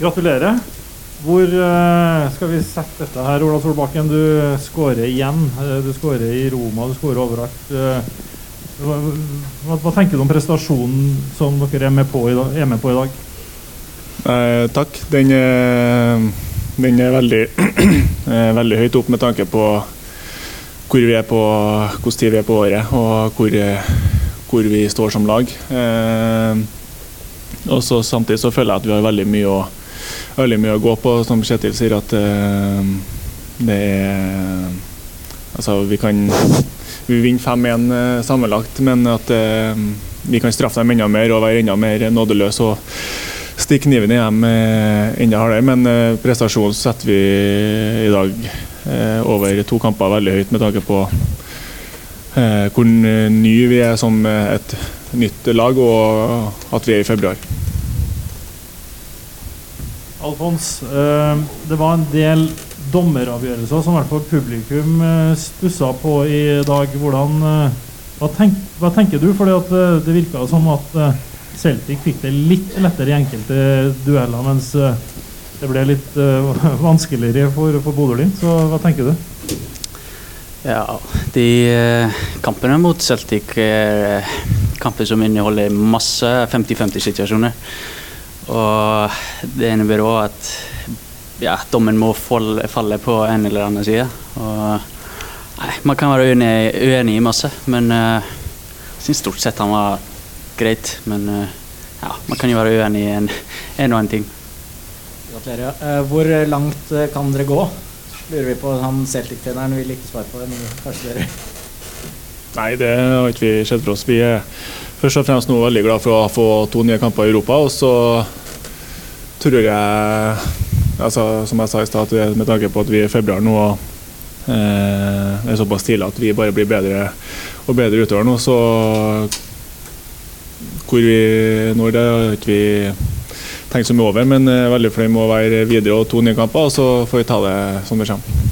Gratulerer. Hvor uh, skal vi sette dette her, Ola Solbakken? Du skårer igjen. Uh, du skårer i Roma, du skårer overalt. Uh, hva, hva, tenker du om prestasjonen som dere er med på i dag? På i dag? takk. Den, den, er veldig, veldig høyt opp med tanke på hvor vi er på, hvordan tid vi er på året og hvor, hvor vi står som lag. Og så Samtidig så føler jeg at vi har veldig mye å veldig mye å gå på. Som Kjetil sier, at uh, det er Altså, vi kan vi vinner 5-1 uh, eh, sammenlagt, men at uh, vi kan straffe dem enda mer og være enda mer nådeløse og stikke kniven i dem enda hardere. Men prestasjonen setter vi i dag over to kamper veldig høyt med tanke på hvor ny vi er som et nytt lag, og at vi er i februar. Alfons, eh, det var en del dommeravgjørelser som i hvert fall publikum eh, stussa på i dag. Hvordan, eh, hva, tenk, hva tenker du? For det virka som at Celtic fikk det litt lettere i enkelte dueller, mens det ble litt vanskeligere for, for Bodø-Glimt. Så hva tenker du? Ja, de kampene mot Celtic er kamper som inneholder masse 50-50-situasjoner. Og det innebærer òg at ja, dommen må falle på en eller annen side. Og, nei, man kan være uenig, uenig i masse, men uh, jeg syns stort sett han var greit. Men uh, ja, man kan jo være uenig i en, en og annen ting. Gratulerer. Uh, hvor langt kan dere gå? Lurer vi på. Han Celtic-treneren vil ikke svare på det, men kanskje dere Nei, det har ikke vi sett for oss. Vi er først og fremst nå veldig glad for å få to nye kamper i Europa. Og så tror jeg, altså, som jeg sa i stad, med tanke på at vi er i februar nå og eh, det er såpass tidlig at vi bare blir bedre og bedre utover nå, så hvor vi når det, har ikke vi tenkt så mye over. Men eh, veldig fornøyd med å være videre og to nye kamper, og så får vi ta det som det kommer.